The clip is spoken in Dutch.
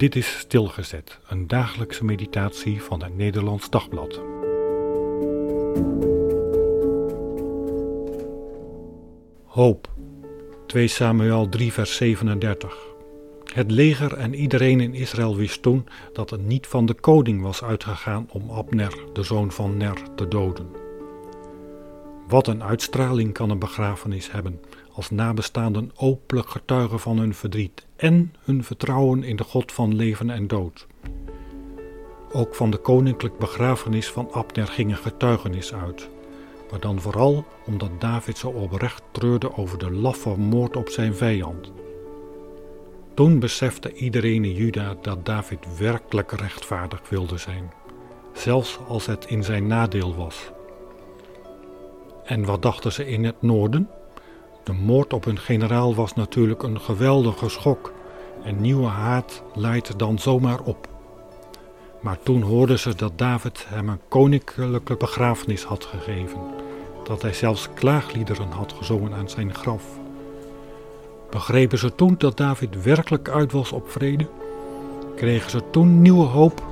Dit is Stilgezet, een dagelijkse meditatie van het Nederlands Dagblad. Hoop, 2 Samuel 3 vers 37. Het leger en iedereen in Israël wist toen dat het niet van de koning was uitgegaan om Abner, de zoon van Ner, te doden. Wat een uitstraling kan een begrafenis hebben als nabestaanden openlijk getuigen van hun verdriet en hun vertrouwen in de God van leven en dood. Ook van de koninklijk begrafenis van Abner ging een getuigenis uit, maar dan vooral omdat David zo oprecht treurde over de laffe moord op zijn vijand. Toen besefte iedereen in Juda dat David werkelijk rechtvaardig wilde zijn, zelfs als het in zijn nadeel was. En wat dachten ze in het noorden? De moord op hun generaal was natuurlijk een geweldige schok en nieuwe haat leidde dan zomaar op. Maar toen hoorden ze dat David hem een koninklijke begrafenis had gegeven, dat hij zelfs klaagliederen had gezongen aan zijn graf. Begrepen ze toen dat David werkelijk uit was op vrede? Kregen ze toen nieuwe hoop